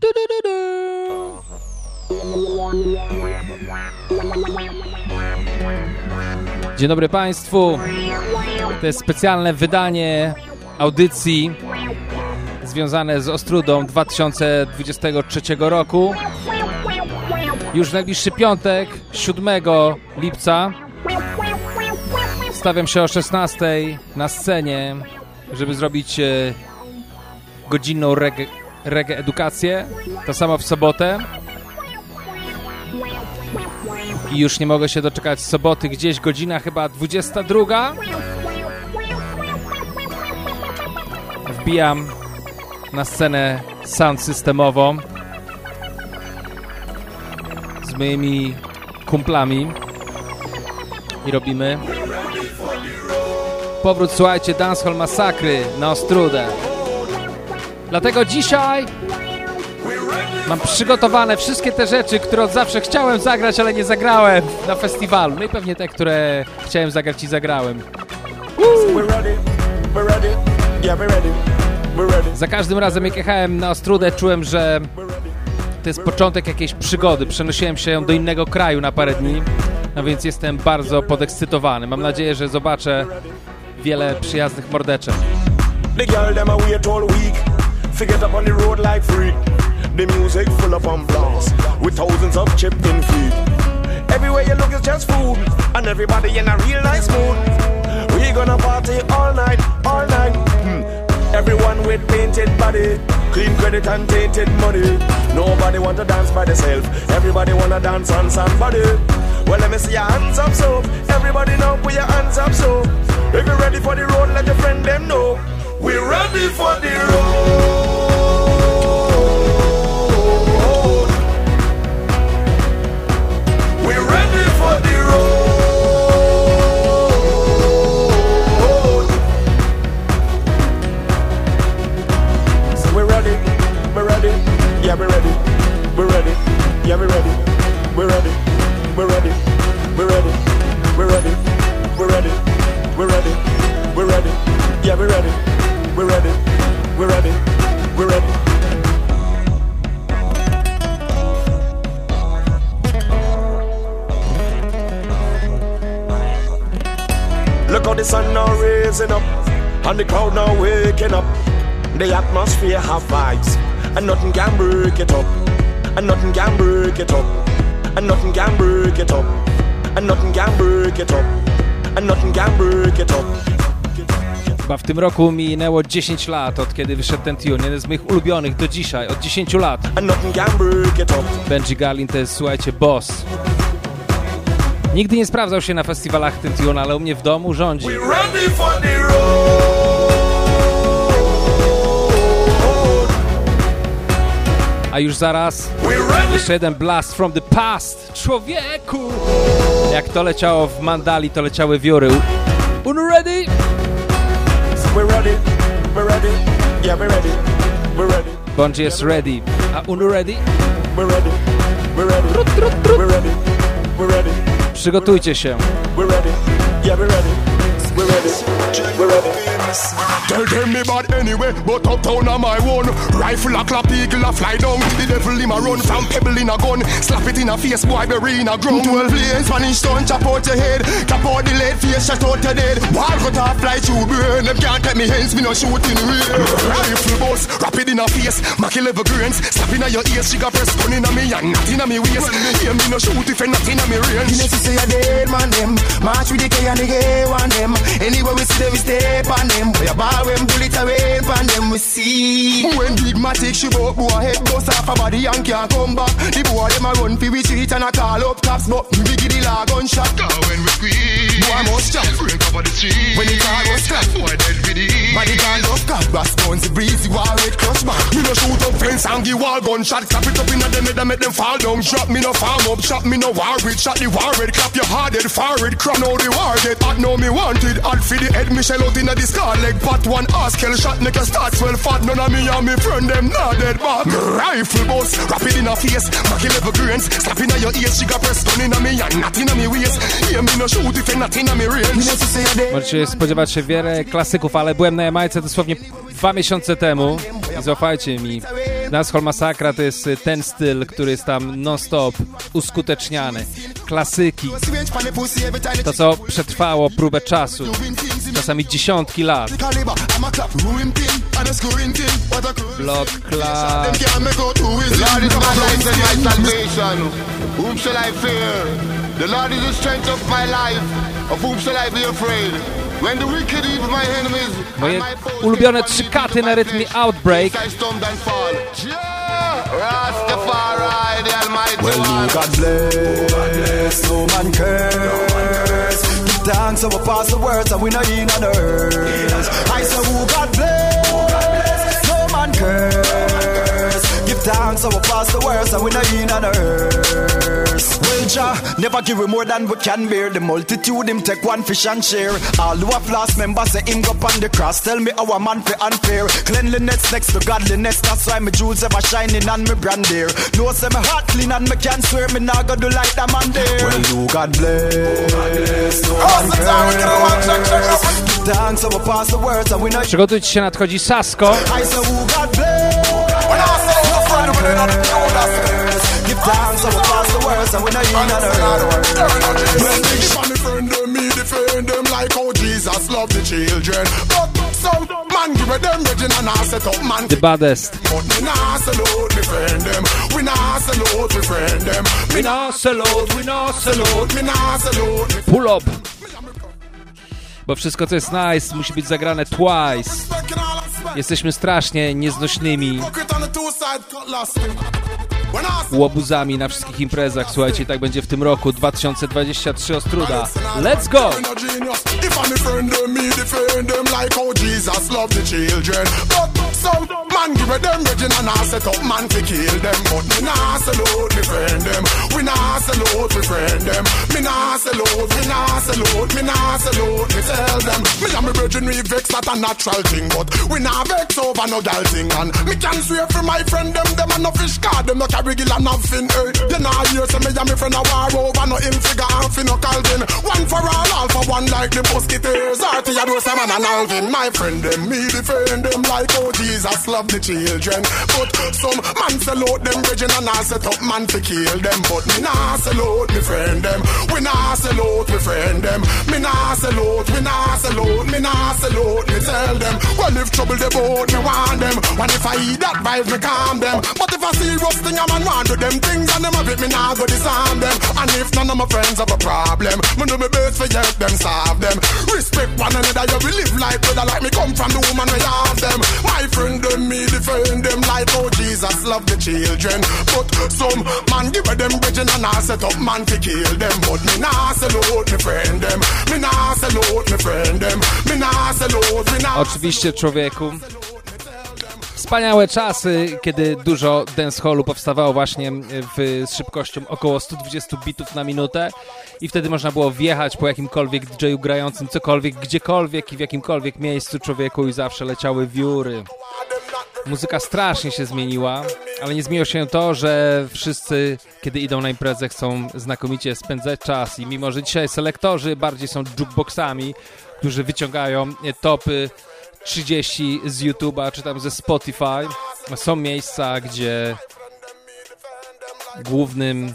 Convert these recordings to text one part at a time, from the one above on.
Du, du, du, du. Dzień dobry Państwu. To jest specjalne wydanie audycji związane z Ostrudą 2023 roku. Już najbliższy piątek, 7 lipca, stawiam się o 16 na scenie, żeby zrobić e, godzinną reggae, reggae edukację. To samo w sobotę. I już nie mogę się doczekać soboty, gdzieś godzina chyba 22. Wbijam na scenę sound systemową z moimi kumplami i robimy powrót, słuchajcie, Dancehall Masakry na Ostrudę. Dlatego dzisiaj mam przygotowane wszystkie te rzeczy, które od zawsze chciałem zagrać, ale nie zagrałem na festiwalu. No i pewnie te, które chciałem zagrać i zagrałem. Za każdym razem jak jechałem na Ostrudę czułem, że to jest początek jakiejś przygody. Przenosiłem się do innego kraju na parę dni, no więc jestem bardzo podekscytowany. Mam nadzieję, że zobaczę wiele przyjaznych mordeczek. Forget up on the road like freak. The music full on blast with thousands of chipped in feet. Everywhere you look is just food, and everybody in a real nice mood. We gonna party all night, all night. Hmm. Everyone with painted body, clean credit and tainted money. Nobody want to dance by themselves. Everybody wanna dance on somebody. Well, let me see your hands up, so everybody now put your hands up, so if you're ready for the road, let your friend them know. We're ready for the road. Tym roku minęło 10 lat od kiedy wyszedł ten tune. Jeden z moich ulubionych do dzisiaj, od 10 lat. Benji Garlin to jest, słuchajcie, boss. Nigdy nie sprawdzał się na festiwalach ten tune, ale u mnie w domu rządzi. A już zaraz jeszcze jeden blast from the past. Człowieku! Jak to leciało w Mandali, to leciały wióry. Unu ready? We're ready. We're ready. Yeah, we're ready. We're ready. Bungie jest ready. A Unu ready? We're ready. We're ready. We're ready. We're ready. Przygotujcie się. We're ready. Yeah, we're ready. We're ready. We're ready. Tell them me bad anyway, but uptown on my own. Rifle a clap, eagle a fly down. The devil him a run from pebble in a gun. Slap it in a face, boy, bury in a ground. Twelve lanes, Spanish stone, chop out your head. Cap out the lead, face shut out your dead. Ball cut off, fly through burn. Them can't take me hands, me no shooting real. Rifle boss, rapid in a face. Mackie level grains, slap in a your ears. She got press gun in a me and not in a me waist. Hear me no shoot if you're not in a me range. Guinness is say a dead man them March with the K and the gay one them Anywhere we see them we step on them. We a ball when bullet away on them we see. When big matic she bout boy head bust off a body and can't come back. The boy them a run fi we street and a call up cops But we give the law gunshot. Go when we squeeze. Boy must jump Break up on the street. When the car was stop. Boy dead for the Body can love cop Response breezy war red clutch man Me no shoot up fence and give wall gunshot. Clap it up in a them and make them fall down. Drop me no farm up. Shot me no war with. Shot the war red. Clap your hard head forward Crown out the war. Get Hot know me wanted Hot for the head me shell out in a the scar Leg one ass kill shot Make a start swell fat. None of me and me friend them not dead back Rifle boss. Rapid in a face Mackie level grains. Slap in a your ears She got press gun in a me and not in a me waist. Hear me no shoot if you not in a me range. Możecie spodziewać się wiele klasyków, ale byłem na Jamajce dosłownie dwa miesiące temu. I zaufajcie mi, Dancehall Masakra to jest y, ten styl, który jest tam non-stop uskuteczniany. Klasyki. To, co przetrwało próbę czasu. Czasami dziesiątki lat. Blood Club. The Lord is the strength of my life. Of whom shall I be afraid? When the wicked, even my enemies, Moje and my foes ulubione take trzy upon katy na my rytmie face, Outbreak. I stumbled and fall. Yeah! Rastafari, the Almighty Well, One. God bless, no man curse. Give thanks and we pass the words and we know in on earth. I say, who God bless, no man curse. Give thanks and we pass the words and we know in on earth. Well, Jah, never give we more than we can bear. The multitude, him take one fish and share. All who have lost members, say him go on the cross. Tell me our man for unfair. Cleanliness next to godliness, that's why my jewels ever shining and me brand there. No, say me heart clean and me can swear me nah go do like that man there. Well, you God bless. No man curse. Give Thanks, so we pass the words and we know. Przygotujcie się, nadchodzi Sasko. Know Give thanks, so we pass the words and we know you not Well, if I'm friend them, me defend them like how Jesus loved the children. But some man give them virgin and I set up man. The Baddest. But me nah salute me friend them. We nah salute me friend them. Me nah salute, we no salute. me nah salute. Pull up. Bo wszystko, co jest nice, musi być zagrane twice. Jesteśmy strasznie nieznośnymi łobuzami na wszystkich imprezach. Słuchajcie, tak będzie w tym roku 2023 Ostruda. Let's go! A friend them, me defend them like how Jesus loved the children. But some man give a them virgin and I set up man to kill them. But me nah salute me friend them. We nah salute me friend them. Me nah salute, me nah salute, me nah salute, me tell them. Me and me virgin we vex that a natural thing, but we nah vex over no gal thing. And me can swear for my friend them, them and no fish card, them no carry gill and nothing. Hey, you nah hear say me and me friend a war over no ill and fi no Calvin. One for all, all for one like the musketeers. Artie a do some man and Alvin. My friend them, me defend them like how Jesus love the children. But some man sell out them virgin and I set up man to kill them. But me nah sell out me friend them. We nah sell out me friend them. Me nah sell out, me nah sell out, me nah sell out. Me tell them, well if trouble they bout me want them. And if I eat that vibe me calm them. But if I see rough thing a man want do them things and them a bit me nah go disarm them. And if none of my friends have a problem, me do me best for help them solve them. Respect one another, you live like brother like me come from the woman we have them. My friend them, me defend them like how Jesus love the children. But some man give them virgin and I set up man to kill them. But me nah salute me friend them. Me nah salute me friend them. Me nah salute, me nah Oczywiście, człowieku. Wspaniałe czasy, kiedy dużo dancehallu powstawało właśnie w, z szybkością około 120 bitów na minutę i wtedy można było wjechać po jakimkolwiek DJ-u grającym cokolwiek, gdziekolwiek i w jakimkolwiek miejscu człowieku i zawsze leciały wióry. Muzyka strasznie się zmieniła, ale nie zmieniło się to, że wszyscy, kiedy idą na imprezę, chcą znakomicie spędzać czas i mimo, że dzisiaj selektorzy bardziej są jukeboxami, którzy wyciągają topy 30 z YouTube'a czy tam ze Spotify, są miejsca, gdzie głównym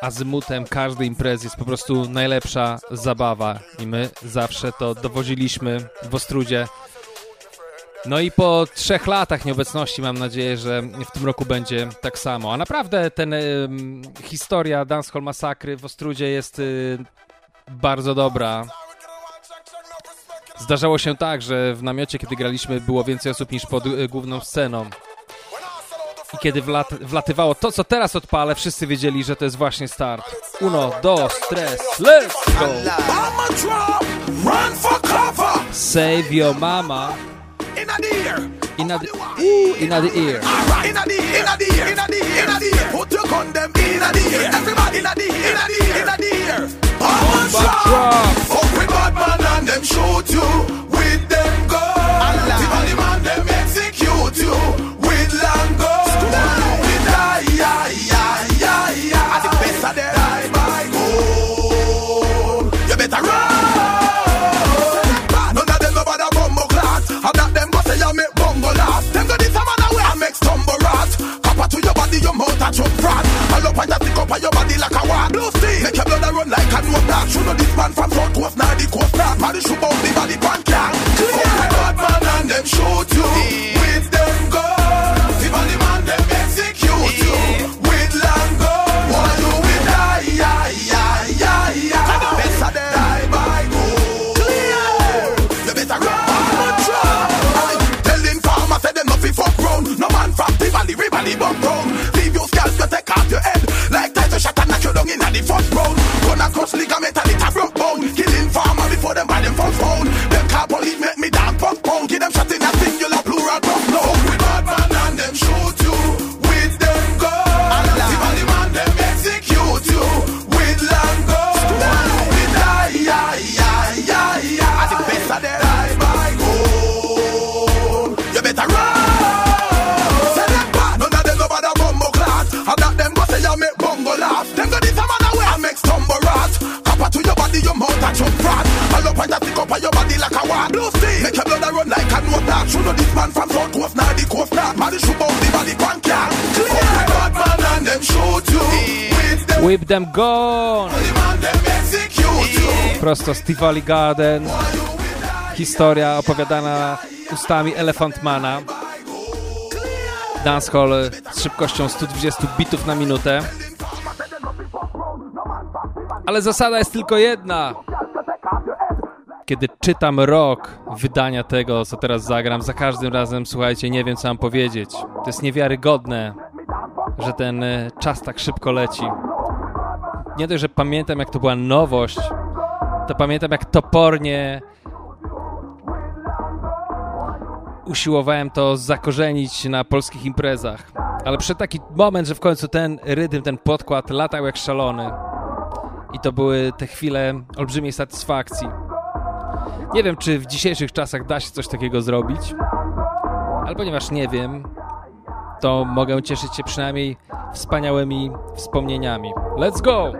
azymutem każdej imprezy jest po prostu najlepsza zabawa i my zawsze to dowoziliśmy w Ostrudzie. No i po trzech latach nieobecności mam nadzieję, że w tym roku będzie tak samo. A naprawdę ten ym, historia Dancehall Masakry w Ostrudzie jest y, bardzo dobra. Zdarzało się tak, że w namiocie, kiedy graliśmy, było więcej osób niż pod y, główną sceną. I kiedy wlat, wlatywało to, co teraz odpalę, wszyscy wiedzieli, że to jest właśnie start. Uno, dos, tres, let's go! Save your mama Inna the ooh. Inna the ear. The ear. Inna the ear. The ear. Put your inna the ear. Everybody inna the ear. Inna the the ear. I'ma drop. Fuck with bad man and them shoot you with them guns. The body man them on your body like a war. Make your blood run like a no black. Shoot this man from South Coast, now the coast, now. Parish about the body, pan can. Clear. Bad man and them shoot you. Make your blood run like a no. Shoot this man from South Coast, now the coast now. Man, shoot out the body. Clear the man and them shoot you. Whip them, Whip them. Prosto z Tivoli Garden. Historia opowiadana ustami Elefantmana. Dancehall z szybkością 120 bitów na minutę. Ale zasada jest tylko jedna. Kiedy czytam rok wydania tego, co teraz zagram, za każdym razem, słuchajcie, nie wiem, co mam powiedzieć. To jest niewiarygodne, że ten e, czas tak szybko leci. Nie dość, że pamiętam, jak to była nowość, to pamiętam, jak topornie usiłowałem to zakorzenić na polskich imprezach. Ale przyszedł taki moment, że w końcu ten rytm, ten podkład latał jak szalony. I to były te chwile olbrzymiej satysfakcji. Nie wiem, czy w dzisiejszych czasach da się coś takiego zrobić, ale ponieważ nie wiem, to mogę cieszyć się przynajmniej wspaniałymi wspomnieniami. Let's go!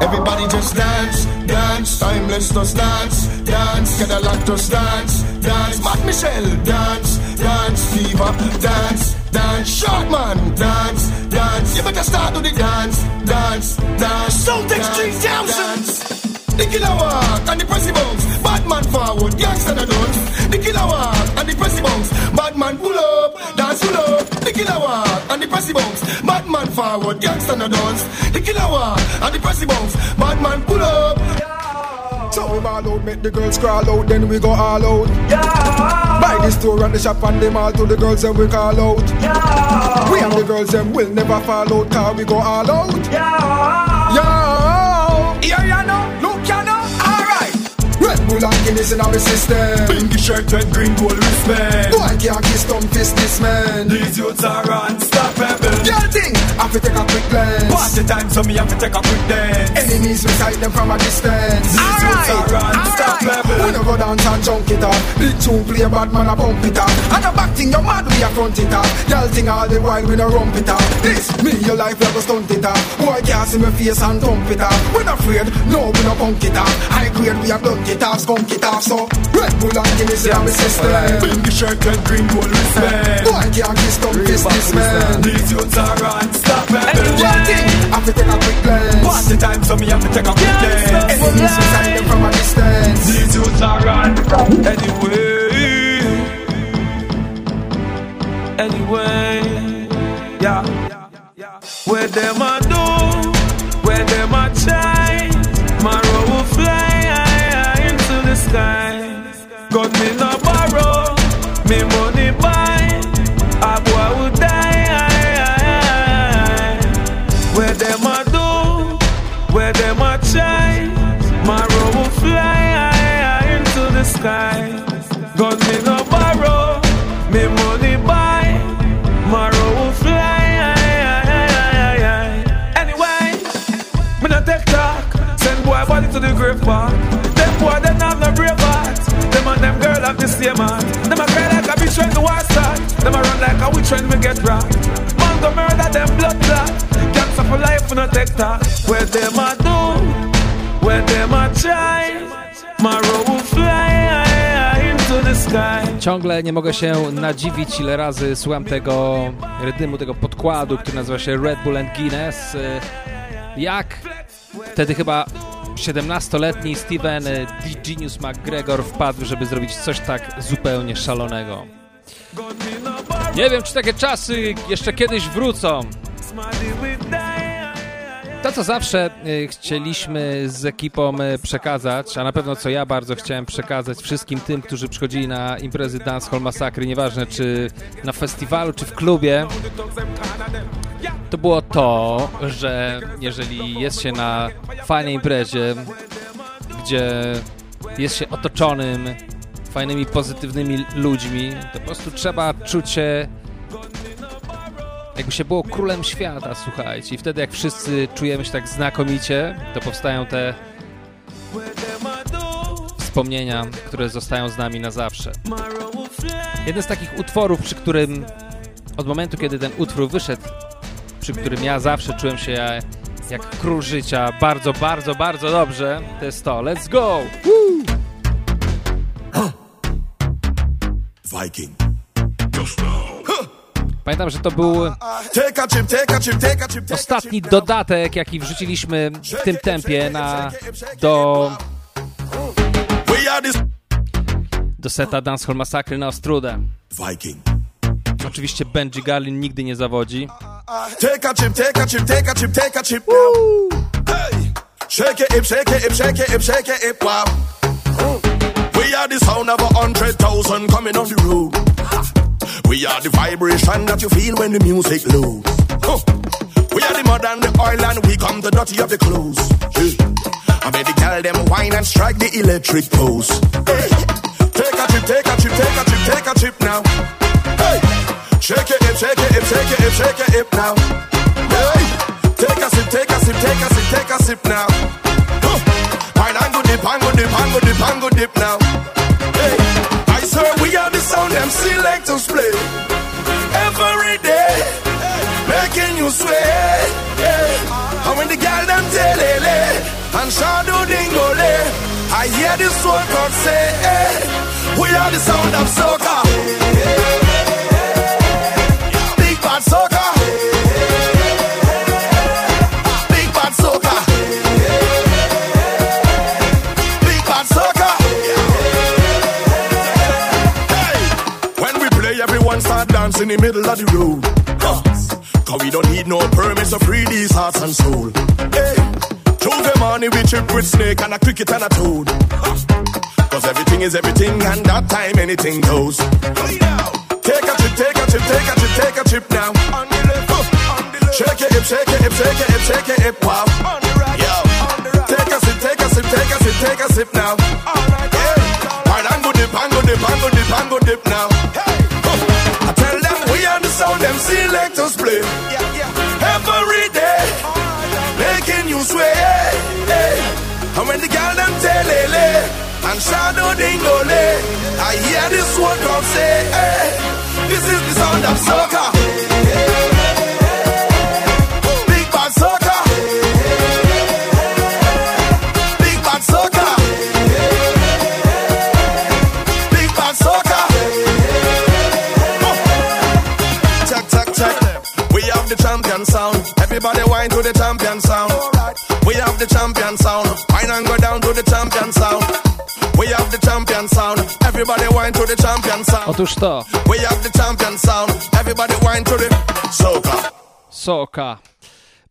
Everybody just dance, dance, timeless just dance, dance, Cadillac just dance, dance, Matt Michelle dance, dance, Fever dance, dance, Shotman dance, dance, you better start to the dance, dance, dance, Extreme dance. The killer walk and the pressy bounce, bad man forward, gangster the. The killer walk and the pressy bounce, bad man pull up, dance pull up. The killer walk and the pressy bounce, bad man forward, gangster the. The killer walk and the pressy bounce, bad man pull up. So we ball out, make the girls crawl out, then we go all out. Yeah. Buy the store and the shop and them all to the girls and we call out. Yeah. We and the girls them will never fall out, car we go all out. Yeah. Yeah. Red Bull and Guinness in our system. Pinky shirt, red, green, gold wristband. Boy can't kiss thumb fist this man. These youths are unstoppable. Girl thing, have to take a quick glance. Party time, so me have to take a quick dance. Enemies sight them from a distance. These youths are unstoppable. We no go dance and junk it up. Big tune play bad man a bump it up. And a back thing you mad we a front it up. Girl thing all the while we no rump it up. This me your life we a go stunt it up. Boy can't see me face and thump it up. We not afraid, no we no punk it up. High grade we a blunt it up, skunk it up. So Red Bull and Guinness in our system. Pinky shirt, red, green, gold wristband. Boy can't kiss fist this man. These youths are unstoppable. Girl thing, have to take a quick glance. Party time, so me have to take a quick dance. Enemies sight them from a distance. These youths are unstoppable. Anyway, anyway, yeah, yeah, yeah. Where them a do, same heart. Them a cry like a bitch when the war start. Them a run like a witch when we get. Man go murder them blood clot. For life we no take talk. Where them a do, where them a try. Will fly. Ciągle nie mogę się nadziwić, ile razy słucham tego rytmu, tego podkładu, który nazywa się Red Bull and Guinness. Y, Jak wtedy chyba 17-letni Steven D. Genius McGregor wpadł, żeby zrobić coś tak zupełnie szalonego. Nie wiem, czy takie czasy jeszcze kiedyś wrócą. To, co zawsze y, chcieliśmy z ekipą y, przekazać, a na pewno co ja bardzo chciałem przekazać wszystkim tym, którzy przychodzili na imprezy Dancehall Masakry, nieważne czy na festiwalu, czy w klubie, to było to, że jeżeli jest się na fajnej imprezie, gdzie jest się otoczonym fajnymi, pozytywnymi ludźmi, to po prostu trzeba czuć się jakby się było królem świata, słuchajcie. I wtedy jak wszyscy czujemy się tak znakomicie, to powstają te wspomnienia, które zostają z nami na zawsze. Jeden z takich utworów, przy którym od momentu, kiedy ten utwór wyszedł, przy którym ja zawsze czułem się jak, król życia, bardzo, bardzo, bardzo dobrze, to jest to. Let's go! Viking. Pamiętam, że to był ostatni dodatek, jaki wrzuciliśmy w tym tempie na, do, do seta Dancehall Massacre na Ostrudę. Oczywiście Benji Garlin nigdy nie zawodzi. Take a chip, take a chip, take a chip, take a chip now. Hey, shake it, hip, shake it, hip, shake it, hip, shake it, hip, wow. We are the sound of a hundred thousand coming on the road. We are the vibration that you feel when the music lows. Huh. We are the mud and the oil and we come the dirty of the clothes. Yeah. I made the girl them wine and strike the electric pose. Hey. Take a chip, take a chip, take a chip, take a chip now. Hey. Shake it, shake it, shake it, shake it, hip now. Hey. Take a sip, take a sip, take a sip, take a sip now. Wine and go dip, and go dip, and go dip, and go dip now. Hey. I swear we are the sound them selectors play every day, making you sway. And when the girl them telele eh, and shadow dingole, eh, I hear this one God say, hey, we are the sound of soca. Big in the middle of the road. Huh. Cause we don't need no permits to free these hearts and soul. Hey! Tuesday morning we trip with snake and a cricket and a toad. Huh. Cause everything is everything and that time anything goes. Take a trip, take a trip, take a trip, take a trip now. On the left, huh. on the left. Shake it, hip, shake it, hip, shake it, hip, shake it, hip, wow. On the right, Yo. on the right. Take a sip, take a sip, take a sip, take a sip now. Alright, yeah. Right, and go dip, and go dip, and go dip, and go dip now. Hey. Sound them selectors play. Every day, making you sway. And when the girl them telele and shadow dingole, I hear this one come say, hey, this is the sound of soca. The champion sound. Wine and go down to the champion sound. We have the champion sound. Everybody whine to the champion sound. Otóż to, We have the champion sound. Everybody whine to the soca. Soka.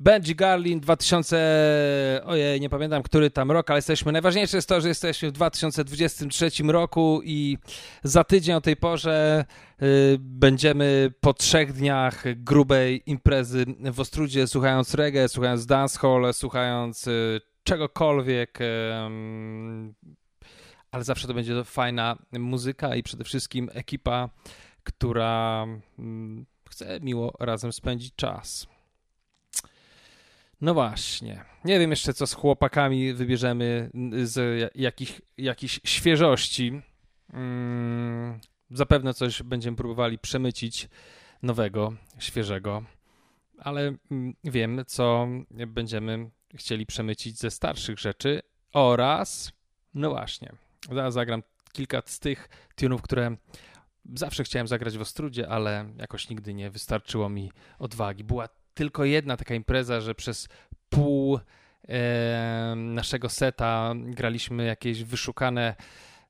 Benji Garlin 2000, ojej, nie pamiętam, który tam rok, ale jesteśmy, najważniejsze jest to, że jesteśmy w 2023 roku i za tydzień o tej porze y, będziemy po trzech dniach grubej imprezy w Ostrudzie, słuchając reggae, słuchając dancehall, słuchając y, czegokolwiek, ale zawsze to będzie fajna muzyka i przede wszystkim ekipa, która mm, chce miło razem spędzić czas. No właśnie. Nie wiem jeszcze, co z chłopakami wybierzemy z ja- jakich, jakichś świeżości. Mm, zapewne coś będziemy próbowali przemycić nowego, świeżego, ale mm, wiem, co będziemy chcieli przemycić ze starszych rzeczy oraz, no właśnie, zaraz zagram kilka z tych tunów, które zawsze chciałem zagrać w Ostrudzie, ale jakoś nigdy nie wystarczyło mi odwagi. Była tylko jedna taka impreza, że przez pół e, naszego seta graliśmy jakieś wyszukane,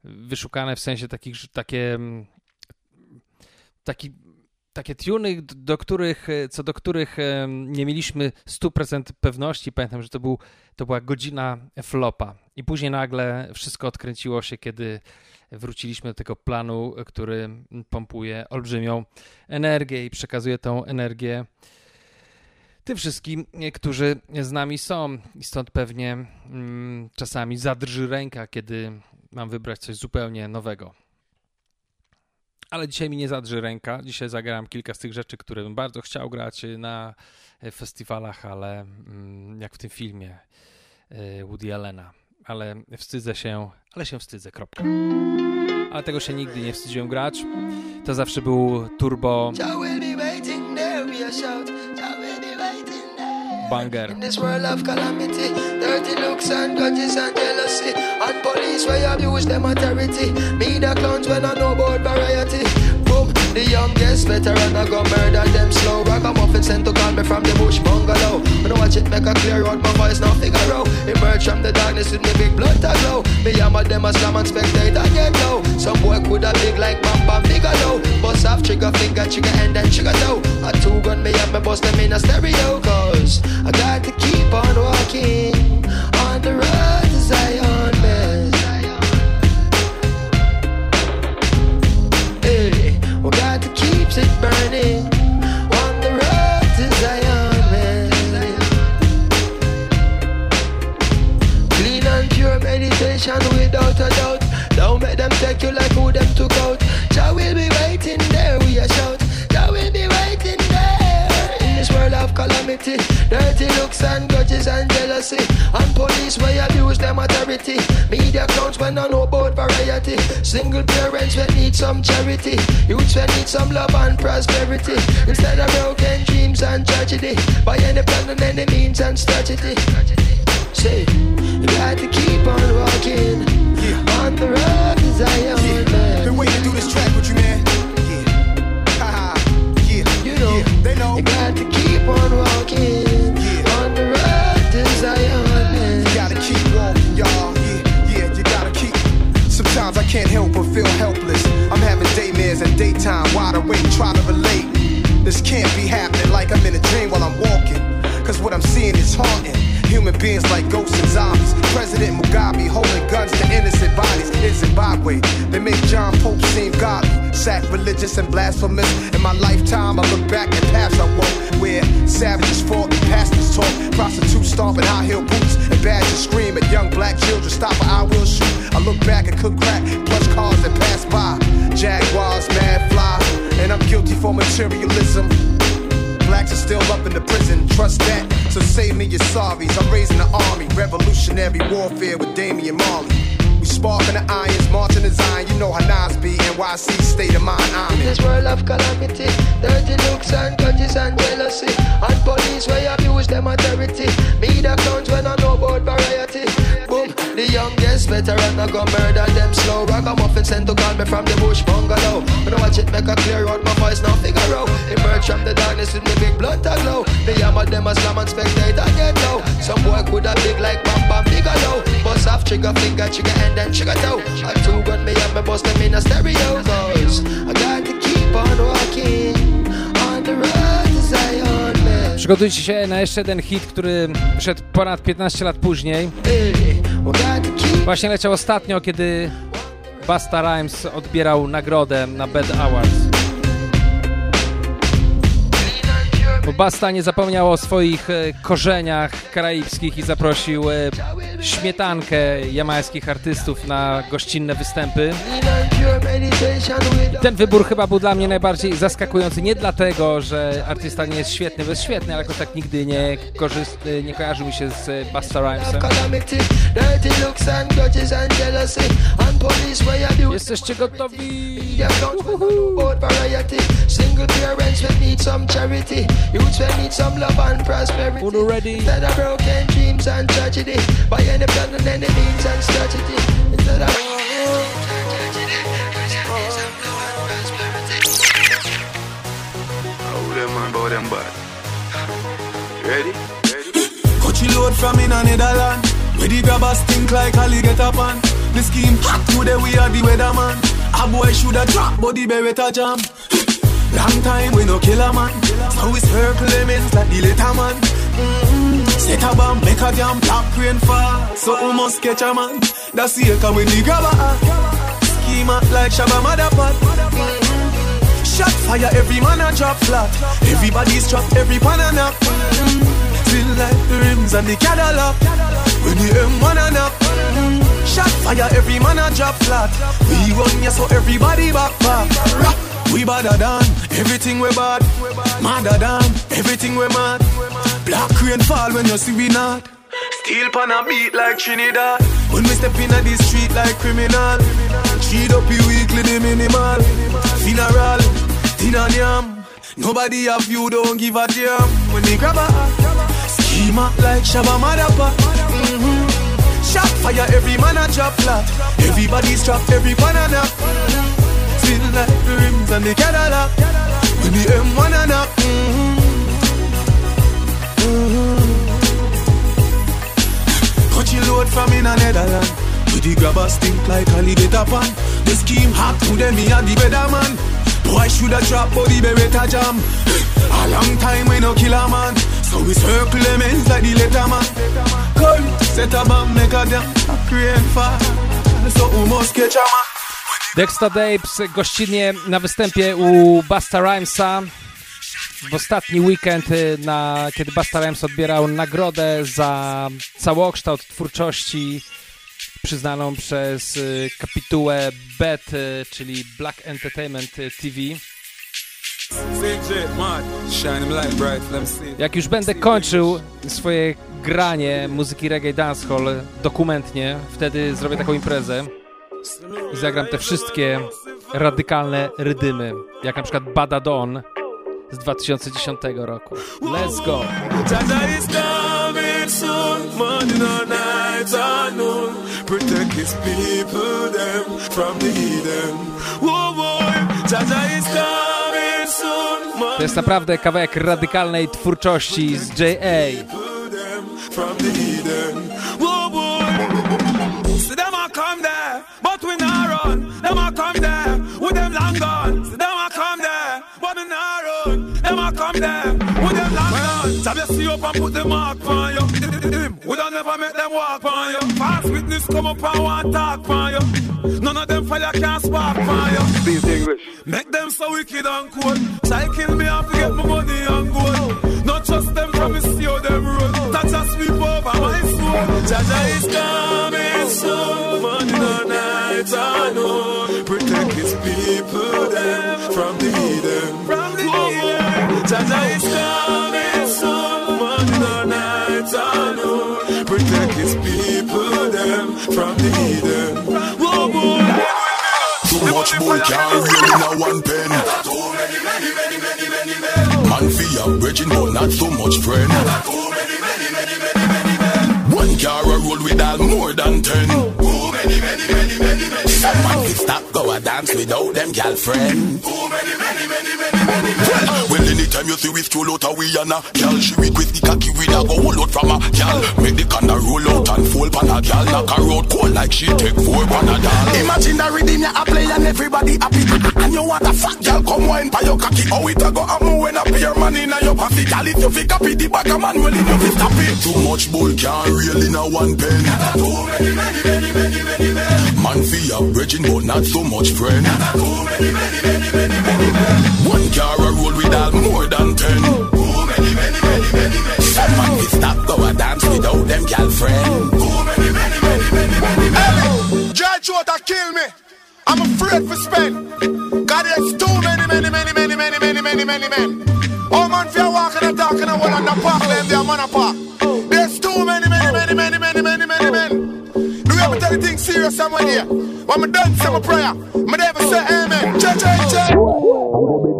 wyszukane w sensie takich, takie, mm, taki, takie tuny, do których, co do których nie mieliśmy 100% pewności. Pamiętam, że to, był, to była godzina flopa i później nagle wszystko odkręciło się, kiedy wróciliśmy do tego planu, który pompuje olbrzymią energię i przekazuje tą energię tym wszystkim, którzy z nami są. I stąd pewnie mm, czasami zadrży ręka, kiedy mam wybrać coś zupełnie nowego. Ale dzisiaj mi nie zadrży ręka. Dzisiaj zagram kilka z tych rzeczy, które bym bardzo chciał grać na festiwalach, ale mm, jak w tym filmie e, Woody Allena. Ale wstydzę się, ale się wstydzę, kropka. Ale tego się nigdy nie wstydziłem grać. To zawsze był turbo banger. In this world of calamity, dirty looks and grudges and jealousy, and police where abuse them authority. Me the clowns when I know about variety. The youngest veteran I go murder them slow. Ragamuffin sent to call me from the bush bungalow. When I don't watch it make a clear out, my voice now figure out. Emerge from the darkness with me big blood to glow. Me hammer them a slam and spectator get low. Some boy coulda big like Bam Bam Bigelow. Bust off trigger finger, trigger end and trigger toe. A two gun me up, me bust them in a stereo. Cause I got to keep on walking on the road to Zion, burning on the road to Zion. Clean and pure meditation without a doubt. Don't make them take you like who them Dirty looks and grudges and jealousy. And police where abuse them authority. Media clowns when I know about variety. Single parents when need some charity. Youths when need some love and prosperity. Instead of broken dreams and tragedy. By any plan and any means and strategy. Trying to relate. This can't be happening like I'm in a dream while I'm walking. Cause what I'm seeing is haunting. Human beings like ghosts and zombies. President Mugabe holding guns to innocent bodies in Zimbabwe. They make John Pope seem godly, sacrilegious and blasphemous. In my lifetime, I look back at paths I walk where savages fought and pastors taught. Prostitutes stomping high heel boots and badgers scream at young black children. Stop or I will shoot. I look back and cook crack, plush cars that pass by. Jaguars, mad fly, and I'm guilty for materialism. Blacks are still up in the prison, trust that. So save me your sorries. I'm raising the army, revolutionary warfare with Damian Marley. Sparking the irons, marching the Zion. You know how Nas be, NYC state of mind. I'm In this world of calamity, dirty looks and grudges and jealousy, and police where abuse them authority. Media clowns when I know about variety. Boom, the youngest veteran I go murder them slow. Ragamuffin sent to call me from the bush bungalow. When I watch it make a clear out, my voice now figure out. Emerge from the darkness with me big blood to glow. The hammer them a slam and spectate and get low. Some boy coulda big like Bam Bam Bigelow. Bust off trigger finger, trigger end and trigger toe. A two gun me up, me bust them in a stereo. Cause I got to keep on walking on the road to Zion. Przygotujcie się na jeszcze jeden hit, który wyszedł ponad 15 lat później. Właśnie leciał ostatnio, kiedy Basta Rhymes odbierał nagrodę na Bad Awards. Bo Basta nie zapomniał o swoich e, korzeniach karaibskich i zaprosił e, śmietankę jamańskich artystów na gościnne występy. Ten wybór chyba był dla mnie najbardziej zaskakujący. Nie dlatego, że artysta nie jest świetny, bo jest świetny, ale jakoś tak nigdy nie, korzyst, nie kojarzył mi się z e, Basta Rhymesem. Jesteście gotowi? Media clowns when I know about variety. Single parents will need some. Youths will need some love and prosperity. Uno ready? Instead of broken dreams and tragedy, by any plan and any means and strategy. Instead of Oh, them man, boy, them bad. Ready? Coachy load from in a Netherland. Where the grabbers think like Ali get up on. The scheme hot today we are the weatherman. A boy shoulda drop, but the beretta jam. Long time we no kill a man. So we circle elements like the letter man. Mm-hmm. Set a bomb, make a jam, black rain fall. So we must catch a man. That's the echo with the grabber. Schema like Shabba Motherpot. Mm-hmm. Shot fire, every man a drop flat. Everybody's trapped, every pan a nap. Mm. Feel like the rims and the Cadillac. When the M1 a nap. Mm. Shot fire, every man a drop flat. We run ya so everybody back back. Rah. We badder than everything we bad. Madder than everything we mad. Black rain fall when you see we not. Steel pan a beat like Trinidad. When we step in the street like criminal. Treat up you weekly the minimal. Funeral, dinner yam. Nobody have you, don't give a damn. When they grab a schema like Shabba Madapa. Mm-hmm. Shot fire, every man a drop flat. Everybody's trapped, every banana. Still like the rims and the Cadillac. With the M1 and up. Mm-hmm. Mm-hmm. Coachy load from in a Netherland. With the grabber stink like alligator pan. The scheme hot to them, me and the weatherman. Boy, should have drop body beretta jam. A long time we no kill a man. So we circle them ends like the letterman. Come, set a bomb, make a damn. Create fire. So we must catch a man. Dexta Dapes gościnnie na występie u Basta Rhymesa w ostatni weekend, y, na, kiedy Basta Rhymes odbierał nagrodę za całokształt twórczości przyznaną przez y, kapitułę BET, y, czyli Black Entertainment TV. Jak już będę kończył swoje granie muzyki reggae dancehall dokumentnie, wtedy zrobię taką imprezę i zagram te wszystkie radykalne rydymy, jak na przykład Bada Don z 2010 roku. Let's go! Protect his people them from the heathen. Whoa, is coming soon, To jest naprawdę kawałek radykalnej twórczości z J.A. Them a come there, with them long gone. Jab you see up and put the mark on you. We don't never make them walk on you. Fast witness come up and want talk on you. None of them fire can spark on you. Speak English. Make them so wicked and cold. Try kill me and forget my money and gold. Not trust them from me see how them roll. Touch a sweep over my soul. Jaja is coming soon. Morning or night I know. Too much boy can't reel in a one pen. Too many, many, many, many, many. Man for your bridging, but not so much friend. Too many, many, many, many, many men. One car a roll with all more than ten. Too many, many, many, many, many Some man fi stop go a dance without them girlfriend. Well, anytime you see we stroll out a we and a girl, she request the cocky with a go hold out from a girl. Make the canna roll out and fall pan a girl. Knock her out cold like she take four panadol. Imagine the rhythm you a play and everybody happy. And you want a fat girl come wine by your cocky. How it a go happen when a pair man in a your pocket? Girl, if you fi copy the back a man, well, if you fi stop it. Too much bull can't reel in a one pen. Too many, many, many, many, many men. Man fi a virgin, but not so much friend. Too many, many, many, many, many men. One car a roll with all more than ten. Too many, many, many, many, many Some man fi stop go a dance without them girlfriend. Too many, many, many, many, many men. Judge what kill me. I'm afraid to spend. God, there's too many, many, many, many, many, many, many, many men. Oh man, if you're walking and talking and one on the park, them there, man, a park. There's too many, many, many, many, many, many, many men. Do you ever take the thing serious someone here? When I'm done, say my prayer. Me never say amen. Cha cha cha.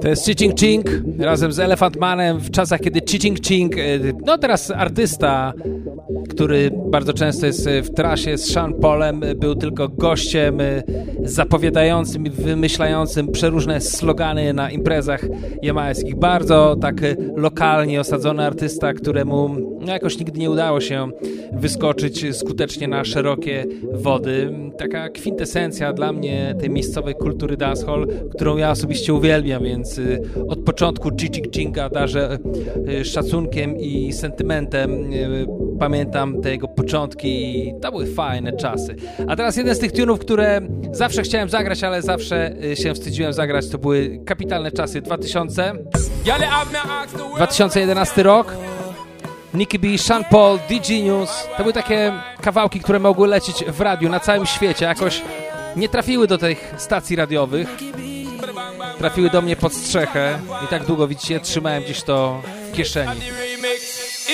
To jest Ching Ching razem z Elephant Manem w czasach, kiedy Ching Ching, e, no teraz artysta, który bardzo często jest e, w trasie z Sean Paulem, e, był tylko gościem zapowiadającym i wymyślającym przeróżne slogany na imprezach jamajskich. Bardzo tak lokalnie osadzony artysta, któremu no, jakoś nigdy nie udało się wyskoczyć skutecznie na szerokie wody. Taka kwintesencja dla mnie tej miejscowej kultury dancehall, którą ja osobiście uwielbiam, więc y, od początku Gigi Chinga darzę y, szacunkiem i sentymentem. Y, Pamiętam te jego początki i to były fajne czasy. A teraz jeden z tych tunów, które zawsze chciałem zagrać, ale zawsze się wstydziłem zagrać, to były kapitalne czasy 2000. 2011 rok. Nicky B, Sean Paul, DG News. To były takie kawałki, które mogły lecieć w radiu na całym świecie. Jakoś nie trafiły do tych stacji radiowych. Trafiły do mnie pod strzechę i tak długo, widzicie, trzymałem gdzieś to w kieszeni.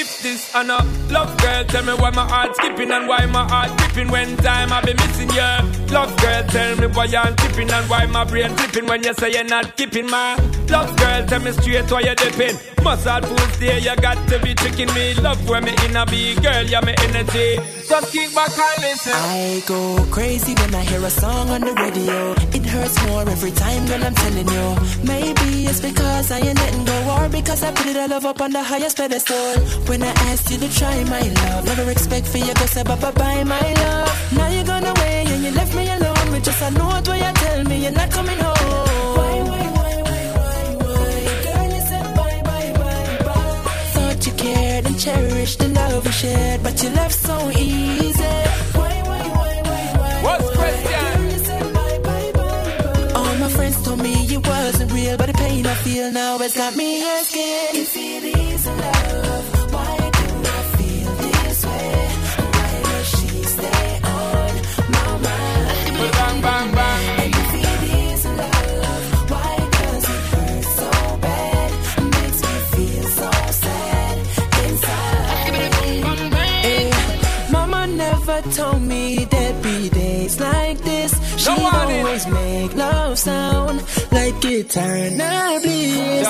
If this and a love girl. Tell me why my heart skipping and why my heart tripping when time I be missing you. Love girl, tell me why I'm tripping and why my brain tripping when you say you're not keeping my love girl. Tell me straight why you're dipping. Muscle fools there, you got to be tricking me. Love when me in a big girl, you're me energy. Just keep back and listen. I go crazy when I hear a song on the radio. It hurts more every time when I'm telling you. Maybe it's because I ain't letting go, or because I put it all up on the highest pedestal. When I asked you to try my love, never expect for you to say bye bye my love. Now you're gone away and you left me alone with just a note where you tell me you're not coming home. Why, why, why, why, why, why? Girl, you said bye bye bye bye. Thought you cared and cherished the love we shared, but you left so easy. Why, why, why, why, why? What's friends told me it wasn't real, but the pain I feel now has got me asking if it is love. She'd No always make love sound like eternal bliss.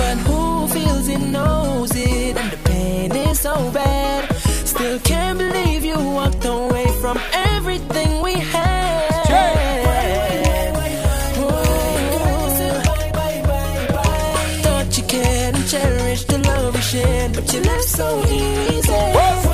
But who feels it knows it, and the pain is so bad. Still can't believe you walked away from everything we had. Thought you cared and cherished the love we shared, but you left so easy.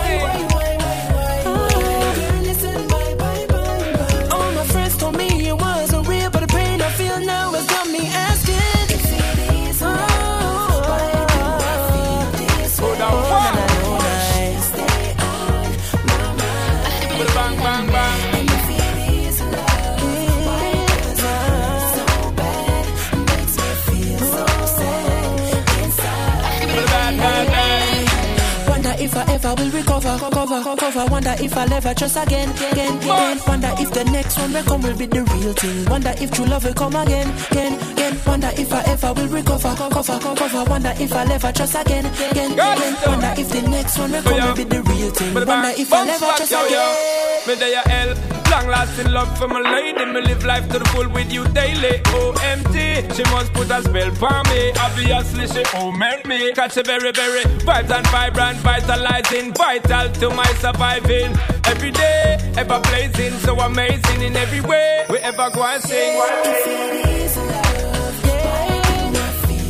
Cover. Wonder if I'll ever trust again, again, again. Wonder if the next one will come will be the real thing. Wonder if true love will come again, again, again. Wonder if I ever will recover, cover, cover. Wonder if I'll ever trust again, again, again. Wonder if the next one will come will be the real thing. Wonder if I'll ever trust again. Me ya help. Long lasting love for my lady. Me live life to the full with you daily. OMT. She must put a spell for me. Obviously she owned me. Catch a very, very vibes and vibrant, vitalizing, vital to my surviving. Every day, ever blazing, so amazing in every way. We ever go and sing.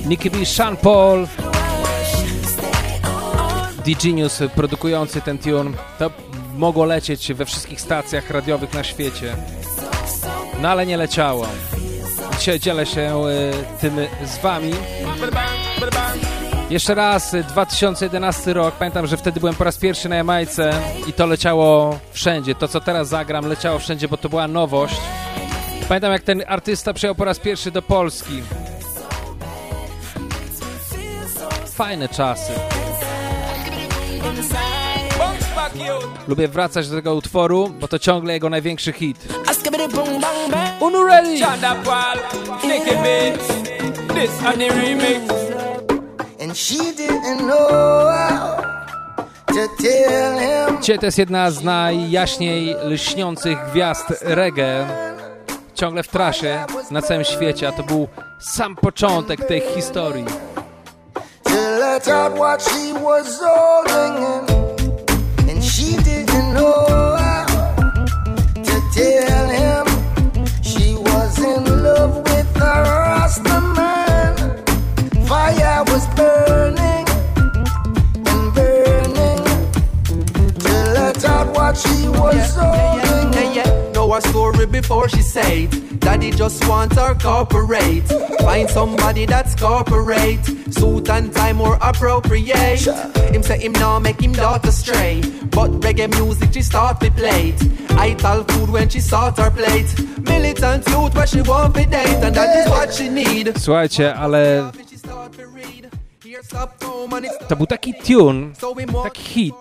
Nicky B, Sean Paul, Di Genius produkujący ten tune. To mogło lecieć we wszystkich stacjach radiowych na świecie. No ale nie leciało. Dzisiaj dzielę się y, tym z wami. Jeszcze raz, y, 2011 rok. Pamiętam, że wtedy byłem po raz pierwszy na Jamajce i to leciało wszędzie. To, co teraz zagram, leciało wszędzie, bo to była nowość. Pamiętam, jak ten artysta przyjechał po raz pierwszy do Polski. Fajne czasy. Lubię wracać do tego utworu, bo to ciągle jego największy hit. Unu ready! Ciet jest jedna z najjaśniej lśniących gwiazd reggae. Ciągle w trasie na całym świecie, a to był sam początek tej historii. till what she was holding. She was in love with a Rasta man. Fire was burning and burning to let out what she was yeah, yeah. Know her story before she said Daddy just want her corporate Find somebody that's corporate Suit and time more appropriate. Him say him now make him daughter stray. But reggae music she start to play it. I tell food when she start her plate. Militant youth where she want to date. And that is what she need. Słuchajcie, ale to był taki tune, taki hit,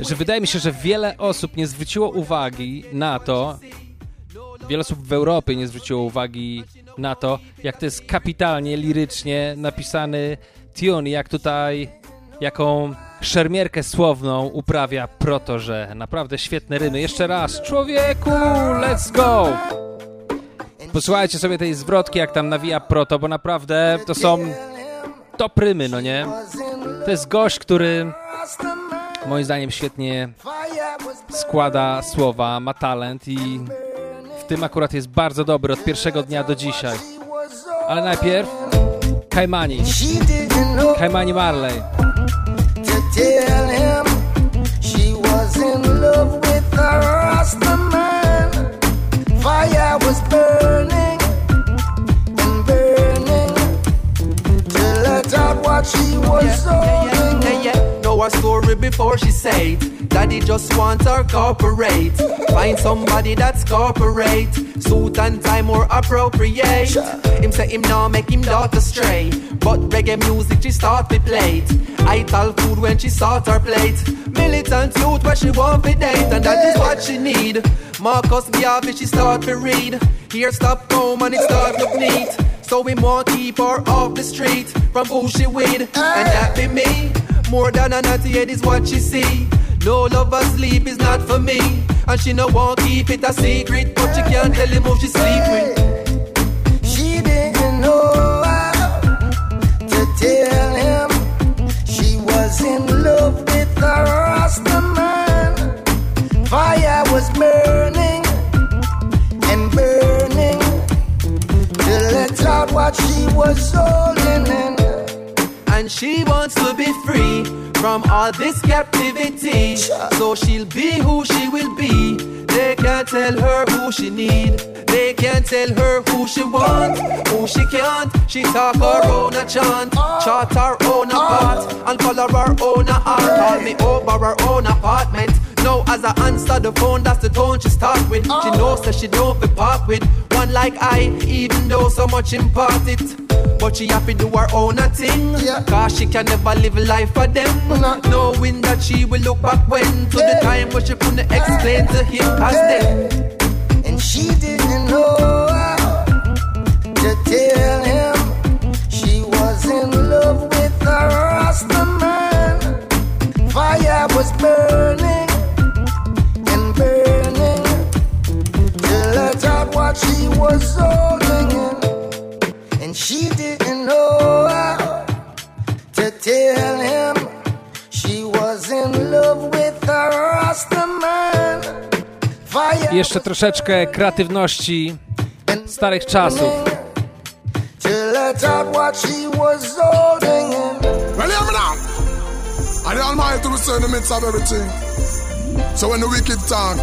że wydaje mi się, że wiele osób nie zwróciło uwagi na to, wiele osób w Europie nie zwróciło uwagi na to, jak to jest kapitalnie, lirycznie napisany tune, jak tutaj jaką szermierkę słowną uprawia Proto, że naprawdę świetne rymy. Jeszcze raz, człowieku, let's go! Posłuchajcie sobie tej zwrotki, jak tam nawija Proto, bo naprawdę to są top rymy, no nie? To jest gość, który moim zdaniem świetnie składa słowa, ma talent i w tym akurat jest bardzo dobry od pierwszego dnia do dzisiaj. Ale najpierw Kaimani. Kaimani Marley. to. Fire was burning what she was holding. Yeah, yeah. Know her story before she say it. Daddy just want her corporate. Find somebody that's corporate. Suit and tie more appropriate. Him say him now make him daughter stray. But reggae music she start to play it. I tell food when she start her plate. Militant youth where she want to date. And that is what she need. Marcus Garvey she start to read. Here stop home and it start look neat. So we want keep her off the street from who she with. And that be me. More than a naughty head is what she see. No lover sleep is not for me. And she no want keep it a secret. But she can't tell him who she sleep with. This captivity. So she'll be who she will be. They can't tell her who she need. They can't tell her who she want, who she can't. She talk her own a chant, chart her own a part, and color her own a art. Call me over her own apartment. As I answer the phone, that's the tone she start with. She oh. knows that she don't be part with one like I, even though so much impart it. But she happy do her own a thing. Cause she can never live life for them. Knowing that she will look back when. To the time when she couldn't explain to him as them. And she didn't know how to tell him she was in love with a Rasta man. Fire was burning out she was holding in. And she didn't know how to tell him she was in love with a Rasta man. Fire Jeszcze troszeczkę kreatywności starych czasów. to let out what she was holding in. Well, hear me now. And the Almighty will say in the midst of everything. So when the wicked talk,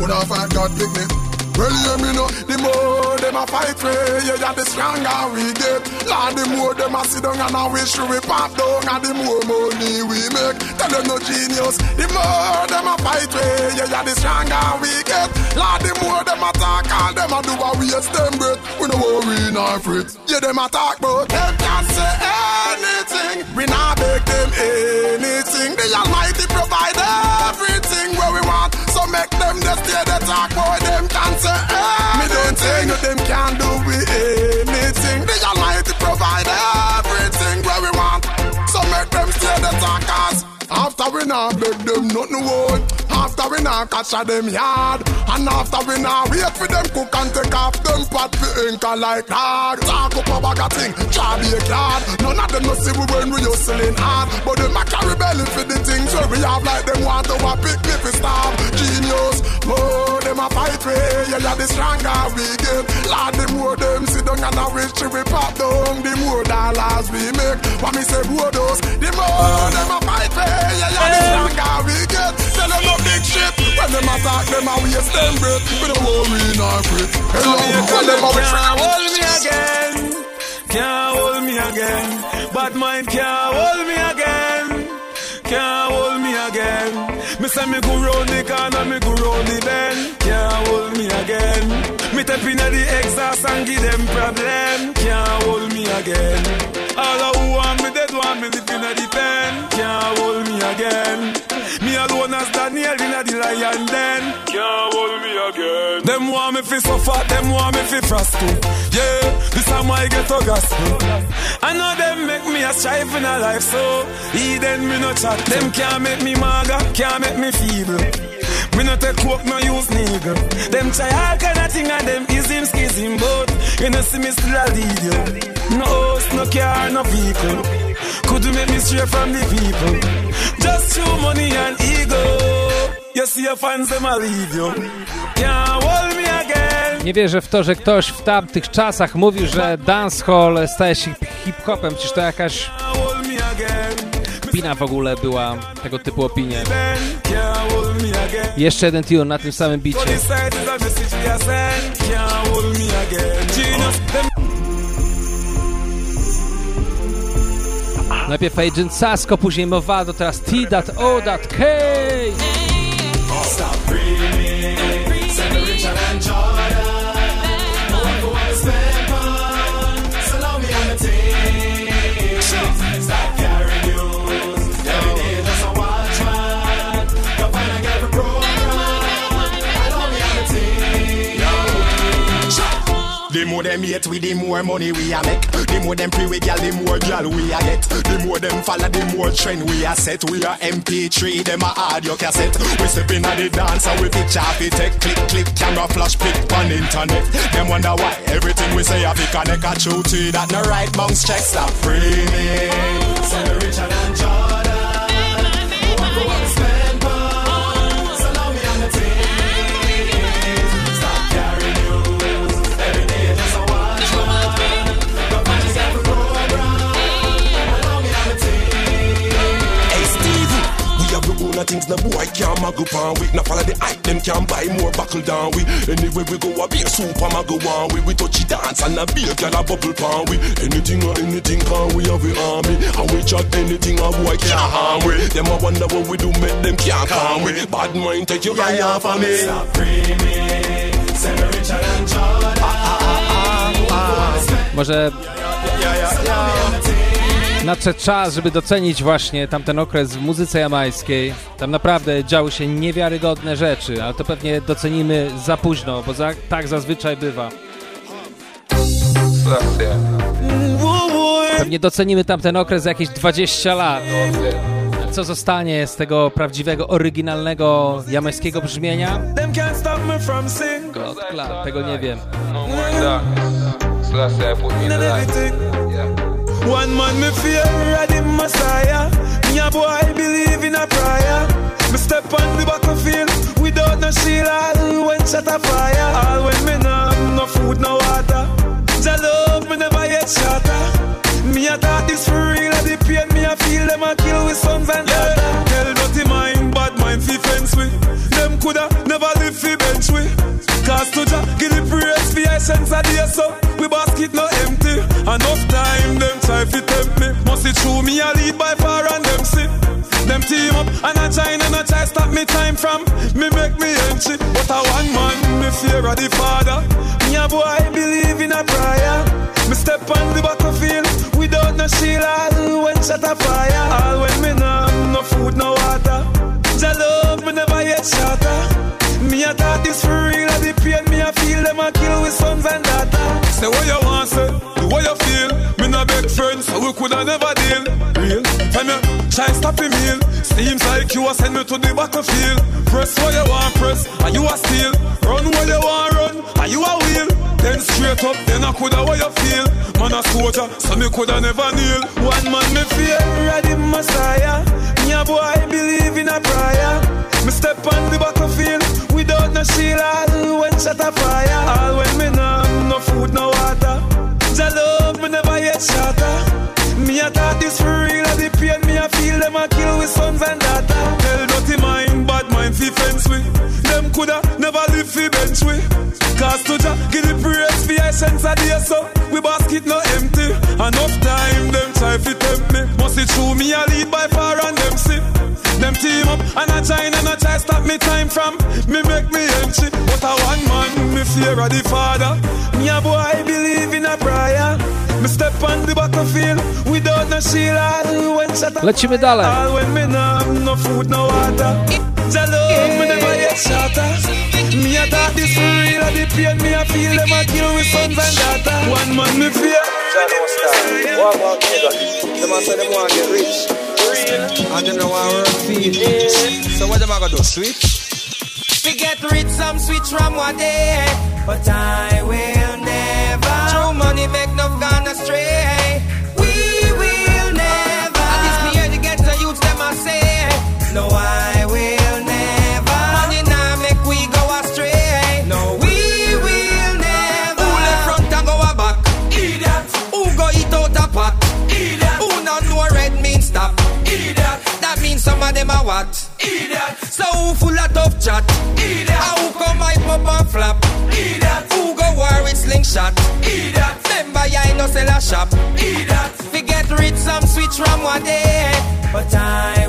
would I find God pick me? Well, hear me now. The more them a fight for, yeah, yeah, the stronger we get. Lord, the more them a sit down and a wish we pop down, and the more money we make. Tell them no genius. The more them a fight for, yeah, yeah, the stronger we get. Lord, the more them a talk, all them a do a waste them breath. We no worry nor fret. Yeah, them a talk, but them can't say anything. We not beg them anything. The Almighty provide make them just stay the talk, boy. Them can't say anything. Me don't no, them can't do we anything. The Almighty provide everything where we want. So make them stay the talk, after we not beg them nothing wood. After we not catch a them yard. And after we not wait for them cook and take off them pot for ink a like dog. Talk up a bag of thing, try be a card. None of them no see we when we hustling hard. But them a carry belly for the things where we have like them want to a pick me for stop. Genius, more them a fight way. Yeah, yeah, the stronger we get. Lord, the more them sit down and a wish we pop down. The more dollars we make. What me say, boy, those. The more them a fight way. Yeah, Can't hold me again. Can't hold me again. Bad mind can't hold me again. Can't hold me again. Me say me go round the corner, me go round the bend. Can't hold me again. Me tap inna the exhaust and give them problem. Can't hold me again. All who want me dead want me live inna the pen. Can't hold me again. Me alone as Daniel inna the lion den. Can't hold me again. Them want me fi suffer, them want me fi too. Yeah, this is my ghetto gospel. I know them make me a a strive in a life, so he then me no chat. Them can't make me maga, can't make me feeble. Me no take coke, no use nigga. Them try all kind of thing and them is him you know see me still a lead you. No house, no car, no vehicle. Could you make me from the people? Just money and ego. You see your fans, them a leave you. Can't hold me again. Nie wierzę w to, że ktoś w tamtych czasach mówił, że dancehall staje się hip-hopem. Przecież to jakaś opinia w ogóle była tego typu opinie. Jeszcze jeden tune na tym samym bicie. Najpierw Agent Sasko, później Movado, teraz T.O.K. more them hate we, the more money we a make. The more them free with gal, the more gal we a get. The more them follow, the more trend we a set. We are MP3, them a audio cassette. We step in at the dance and we off it take click click camera flash pick on internet. Them wonder why everything we say a fi connect a true to that no right bounce check stop dreaming. Send the Richard and Jordan. Have of things the boy can't muggle pan we. Now follow the hype, them can buy more buckle down we. Anyway we go a be a super muggle one we. We touchy dance and a be a gal a bubble pan we. Anything or anything can we have the army. And we chat anything a boy can't harm we. Them a wonder what we do make them can't calm we. Bad mind take your eye off of me. Stop dreaming. Send the Richard and Jordan. Może nadszedł czas, żeby docenić właśnie tamten okres w muzyce jamańskiej. Tam naprawdę działy się niewiarygodne rzeczy, ale to pewnie docenimy za późno, bo za, tak zazwyczaj bywa. Pewnie docenimy tamten okres jakieś 20 lat. Co zostanie z tego prawdziwego, oryginalnego jamańskiego brzmienia? Kla, tego nie wiem. One man me fear of the Messiah. Me a boy believe in a prayer. Me step on the battlefield without no shield. All when shot a fire. All when me no have no food, no water. Jah love me never yet shatter. Me a thought this for real. The pain me a feel them a kill with sons and daughters. Tell dirty mind, bad mind fi fence we. Them coulda never live fi bench we. Cause to Jah give the praise fi essence a day so. We basket no empty. Enough time them try fi tempt me. Must it true me a lead by far and them see. Them team up and a try and a try stop me time from me make me entry. But a one man me fear of the father. Me a boy believe in a prayer. Me step on the battlefield without no shield. All when shot a fire. All when me no no food, no water. Jah love me never yet shatter. Me a thought this for real. The pain me a feel them a kill with sons and daughters. Say what you want, say do what you feel. Me no beg friends, so we coulda never deal. Real, time you try stop the meal. Seems like you a send me to the battlefield. Press what you want, press, and you a steal. Run what you want, run, and you a wheel. Then straight up, then I coulda what you feel. Man a soldier, so me coulda never kneel. One man me fear the Messiah. Me a boy believe in a prayer. Me step on the battlefield no. All when shot a fire. All when me no no food, no water. Jah love me never yet shatter. Me a thought this for real. The pain me a feel them a kill with sons and daughters. Tell dirty mind, bad mind fi fence we. Them coulda never live fi bench we. Cause to Jah give the praise fi essence a day so. We basket no empty. Enough time them try fi tempt me. Must it true me a lead by far and them see. Them team up and a join and a try stop me time from me make me empty. But a one man me fear of the father. Me a boy believe in a prayer. Me step on the battlefield without no shield. All when shot a Lecimy dalej. All when me no no food, no water. Jah love me never yet shatter. Me a thought this for real. and The pain me a feel them a kill with sons and daughters. One man me fear. Them a say them want get rich. And them know want work feed. So what am I gonna do? Switch? We get rich, some switch from one day, but I will never. True money make no gone astray. Idiot. So who full of tough chat? Idiot. How come my pop and flap? Idiot. Who go war with slingshot? Idiot. Remember I no sell a shop? Idiot. We get rich some switch from one day, but I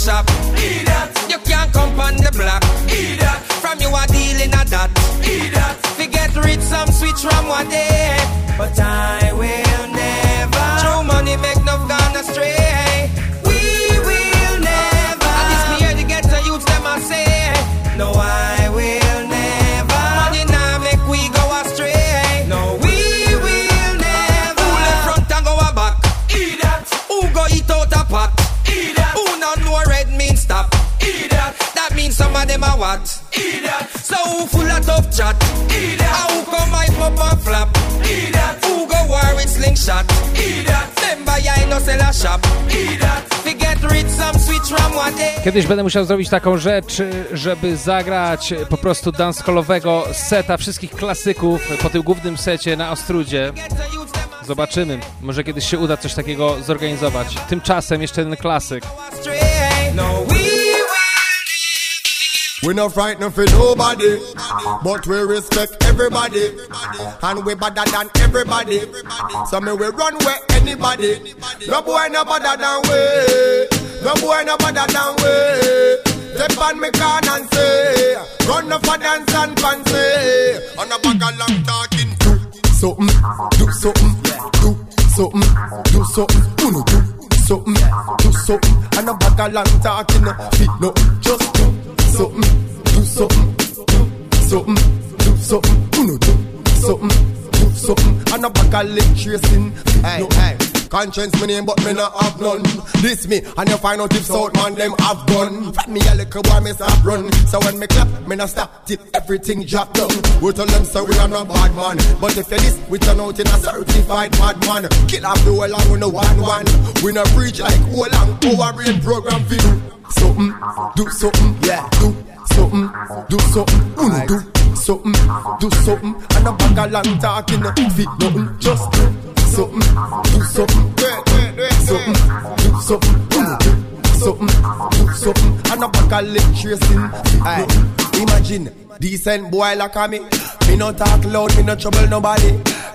shop. Idiot. You can't come on the block. Idiot. From you a dealing a that. Idiot. We get rich some switch from one day, but I will I no sell a shop? Day. Kiedyś będę musiał zrobić taką rzecz, żeby zagrać po prostu dancehallowego seta wszystkich klasyków po tym głównym secie na Ostrudzie. Zobaczymy. Może kiedyś się uda coś takiego zorganizować. Tymczasem jeszcze jeden klasyk. No we no frightened for nobody, but we respect everybody, and we better than everybody. So me we run where anybody. No boy no better than we. No boy no better than we. Step on me can and say, run up for dance and fancy. On a bag of long talking, do something, do something, do something, do something, do something, do something. And a bag of long talking, fit no, just something, mm, do something, mm, do something, mm, do something, uno do something, do something, and a bag of leg tracing. Hey, hey. Konshens me name, but me not have none. This me, and you find out if South man them have gun. From me a little boy, me stop run. So when me clap, me not stop till everything drop down. We tell them so we are not bad man, but if you this, we turn out in a certified bad man. Kill off the whole and we no one one. We no preach like whole and our brain program for do something, do something, yeah, do something, do something, uno do something, do something, and a bag of long talking, fit nothing, just do something, do something, something, do something, uno do something, do something, and a bag of leg tracing, nothing. Imagine decent boy like a me, me no talk loud, me no trouble nobody.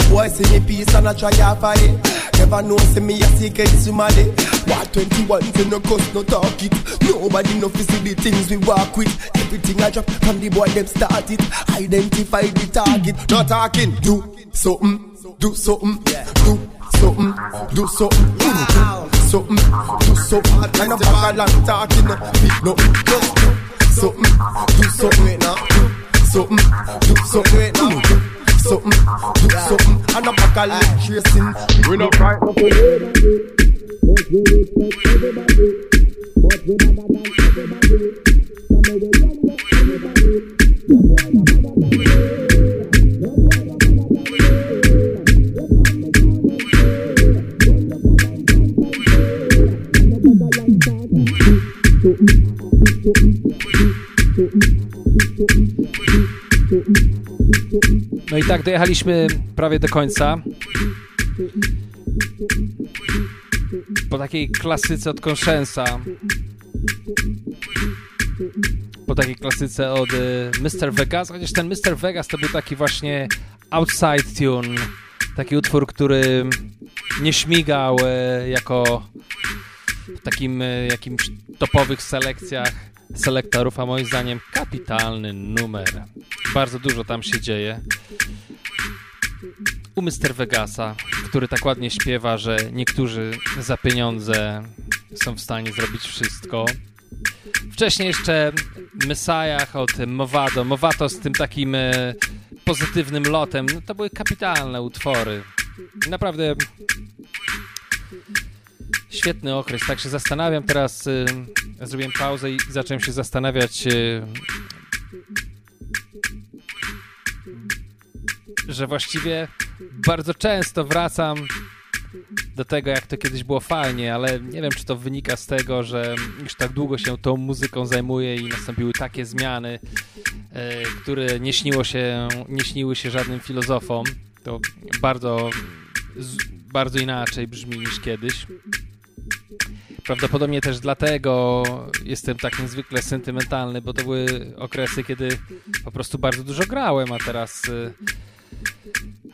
Boy see me peace and I try half of it. Never know see me a secret somebody. What 21 say no cuss no talk it. Nobody fi see the things we walk with. Everything I drop from the boy them start it. Identify the target, no talking. Do something, do something, do something, do something, do something, do something. And a bag of long talking, no, no, just do something, do something, do something, do something, do something, do something, and a bag of leg tracing. We no right up No i tak dojechaliśmy prawie do końca. Po takiej klasyce od Conscience'a. Po takiej klasyce od y, Mr. Vegas, chociaż ten Mr. Vegas to był taki właśnie outside tune. Taki utwór, który nie śmigał y, jako w takim e, jakimś topowych selekcjach selektorów, a moim zdaniem kapitalny numer. Bardzo dużo tam się dzieje. U Mr. Vegasa, który tak ładnie śpiewa, że niektórzy za pieniądze są w stanie zrobić wszystko. Wcześniej jeszcze Messiah od Movado. Movato z tym takim e, pozytywnym lotem. No, to były kapitalne utwory. Naprawdę świetny okres. Tak się zastanawiam teraz. Y, zrobiłem pauzę i zacząłem się zastanawiać, y, że właściwie bardzo często wracam do tego, jak to kiedyś było fajnie, ale nie wiem, czy to wynika z tego, że już tak długo się tą muzyką zajmuję i nastąpiły takie zmiany, e, które nie śniło się, nie śniły się żadnym filozofom. To bardzo, bardzo inaczej brzmi niż kiedyś. Prawdopodobnie też dlatego jestem tak niezwykle sentymentalny, bo to były okresy, kiedy po prostu bardzo dużo grałem, a teraz e,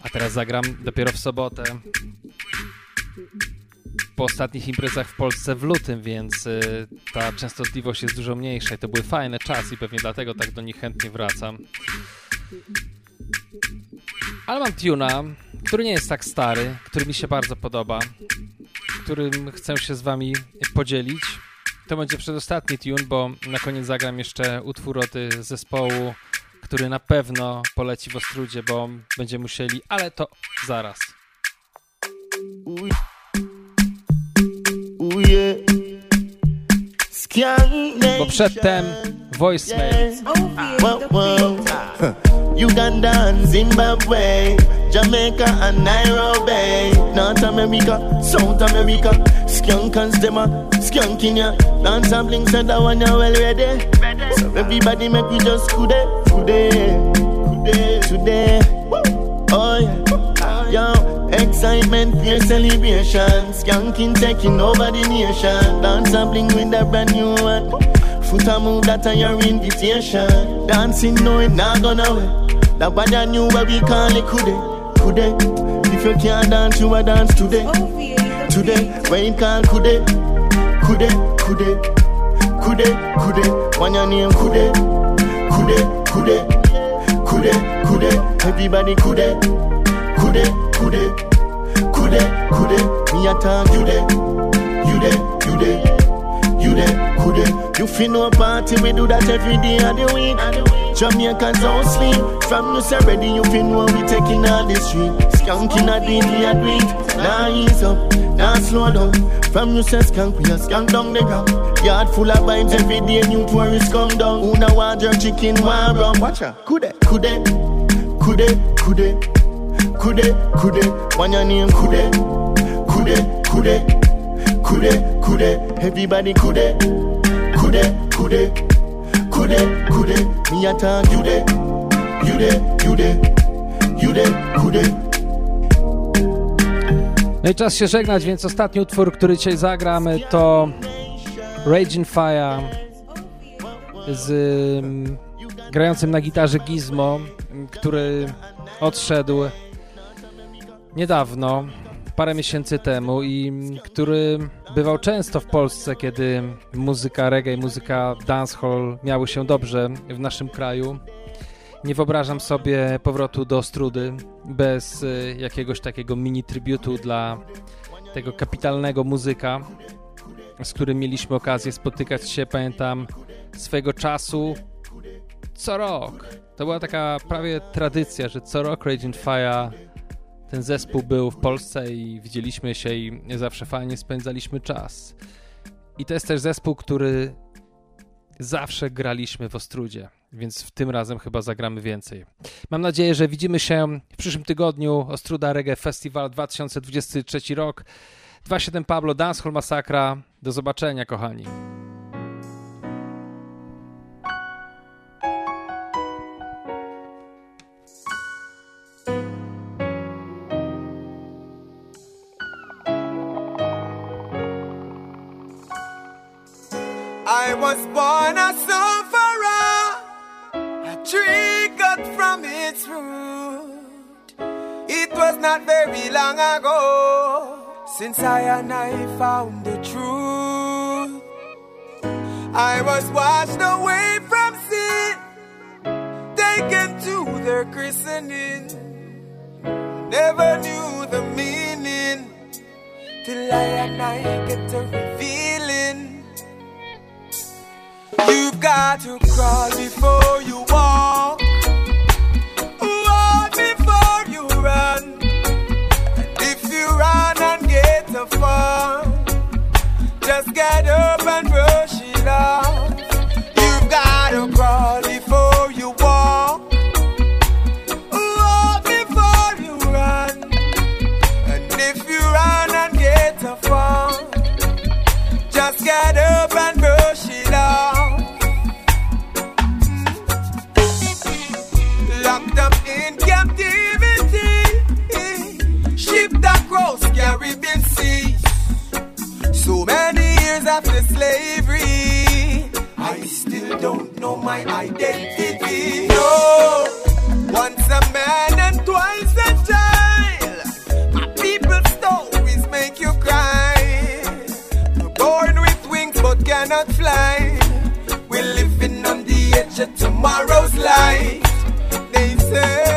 a teraz zagram dopiero w sobotę po ostatnich imprezach w Polsce w lutym, więc y, ta częstotliwość jest dużo mniejsza i to były fajne czasy i pewnie dlatego tak do nich chętnie wracam. Ale mam tuna, który nie jest tak stary, który mi się bardzo podoba, którym chcę się z wami podzielić. To będzie przedostatni tune, bo na koniec zagram jeszcze utwór od zespołu, który na pewno poleci w Ostrudzie, bo będziemy musieli, ale to zaraz. Bo przedtem voicemail. Uganda and Zimbabwe, Jamaica and Nairobi, North America, South America, skunk and stemma, skunk in ya, dance and bling said that one you well ready. So everybody make we just today, today, today, today. Oh yeah, yo, excitement, pure celebration, skanking taking over the nation, dance and bling with a brand new one. Foot a move that a your invitation. Dancing no it not gonna wait. That bad knew what we call it kude, kude. If you can't dance, you a dance today. Oh, today, when you can't, could it call kude, kude, kude, kude, kude. When your name kude, kude, kude, kude, kude. Everybody kude, kude, kude, kude, kude. Me a talk you there, you there, you there. You there, could there. You feel no party, we do that every day of the week. Jamaicans don't sleep. From you say ready, you feel no we taking all the street. Skanking a deal, we a do it. Now ease up, now slow down. From you say skank, we a skank down the ground. Yard full of vibes every day, new tourists come down. Who now want your chicken, want rum? Watch out, could there, could there, could there, could there, could there, could there. One your name, could there, could there, could there. Kude, kude, everybody kude, kude, kude, kude, kude. Me a talk you you you you de, kude. No i czas się żegnać, więc ostatni utwór, który dzisiaj zagramy to Raging Fire z um, grającym na gitarze Gizmo, który odszedł niedawno, parę miesięcy temu i który bywał często w Polsce, kiedy muzyka reggae, muzyka dancehall miały się dobrze w naszym kraju. Nie wyobrażam sobie powrotu do Strudy bez y, jakiegoś takiego mini tributu dla tego kapitalnego muzyka, z którym mieliśmy okazję spotykać się, pamiętam, swego czasu co rok. To była taka prawie tradycja, że co rok Raging Fire ten zespół był w Polsce i widzieliśmy się i zawsze fajnie spędzaliśmy czas. I to jest też zespół, który zawsze graliśmy w Ostrudzie, więc w tym razem chyba zagramy więcej. Mam nadzieję, że widzimy się w przyszłym tygodniu Ostruda Reggae Festival 2023 rok. 27 Pablo Dancehall Masakra. Do zobaczenia, kochani. I was born a sufferer, a tree cut from its root. It was not very long ago since I and I found the truth. I was washed away from sin, taken to their christening. Never knew the meaning till I and I get to reveal. got to crawl before you walk. after slavery. I still don't know my identity. No, once a man and twice a child. My people's stories make you cry. We're born with wings but cannot fly. We're living on the edge of tomorrow's light. They say.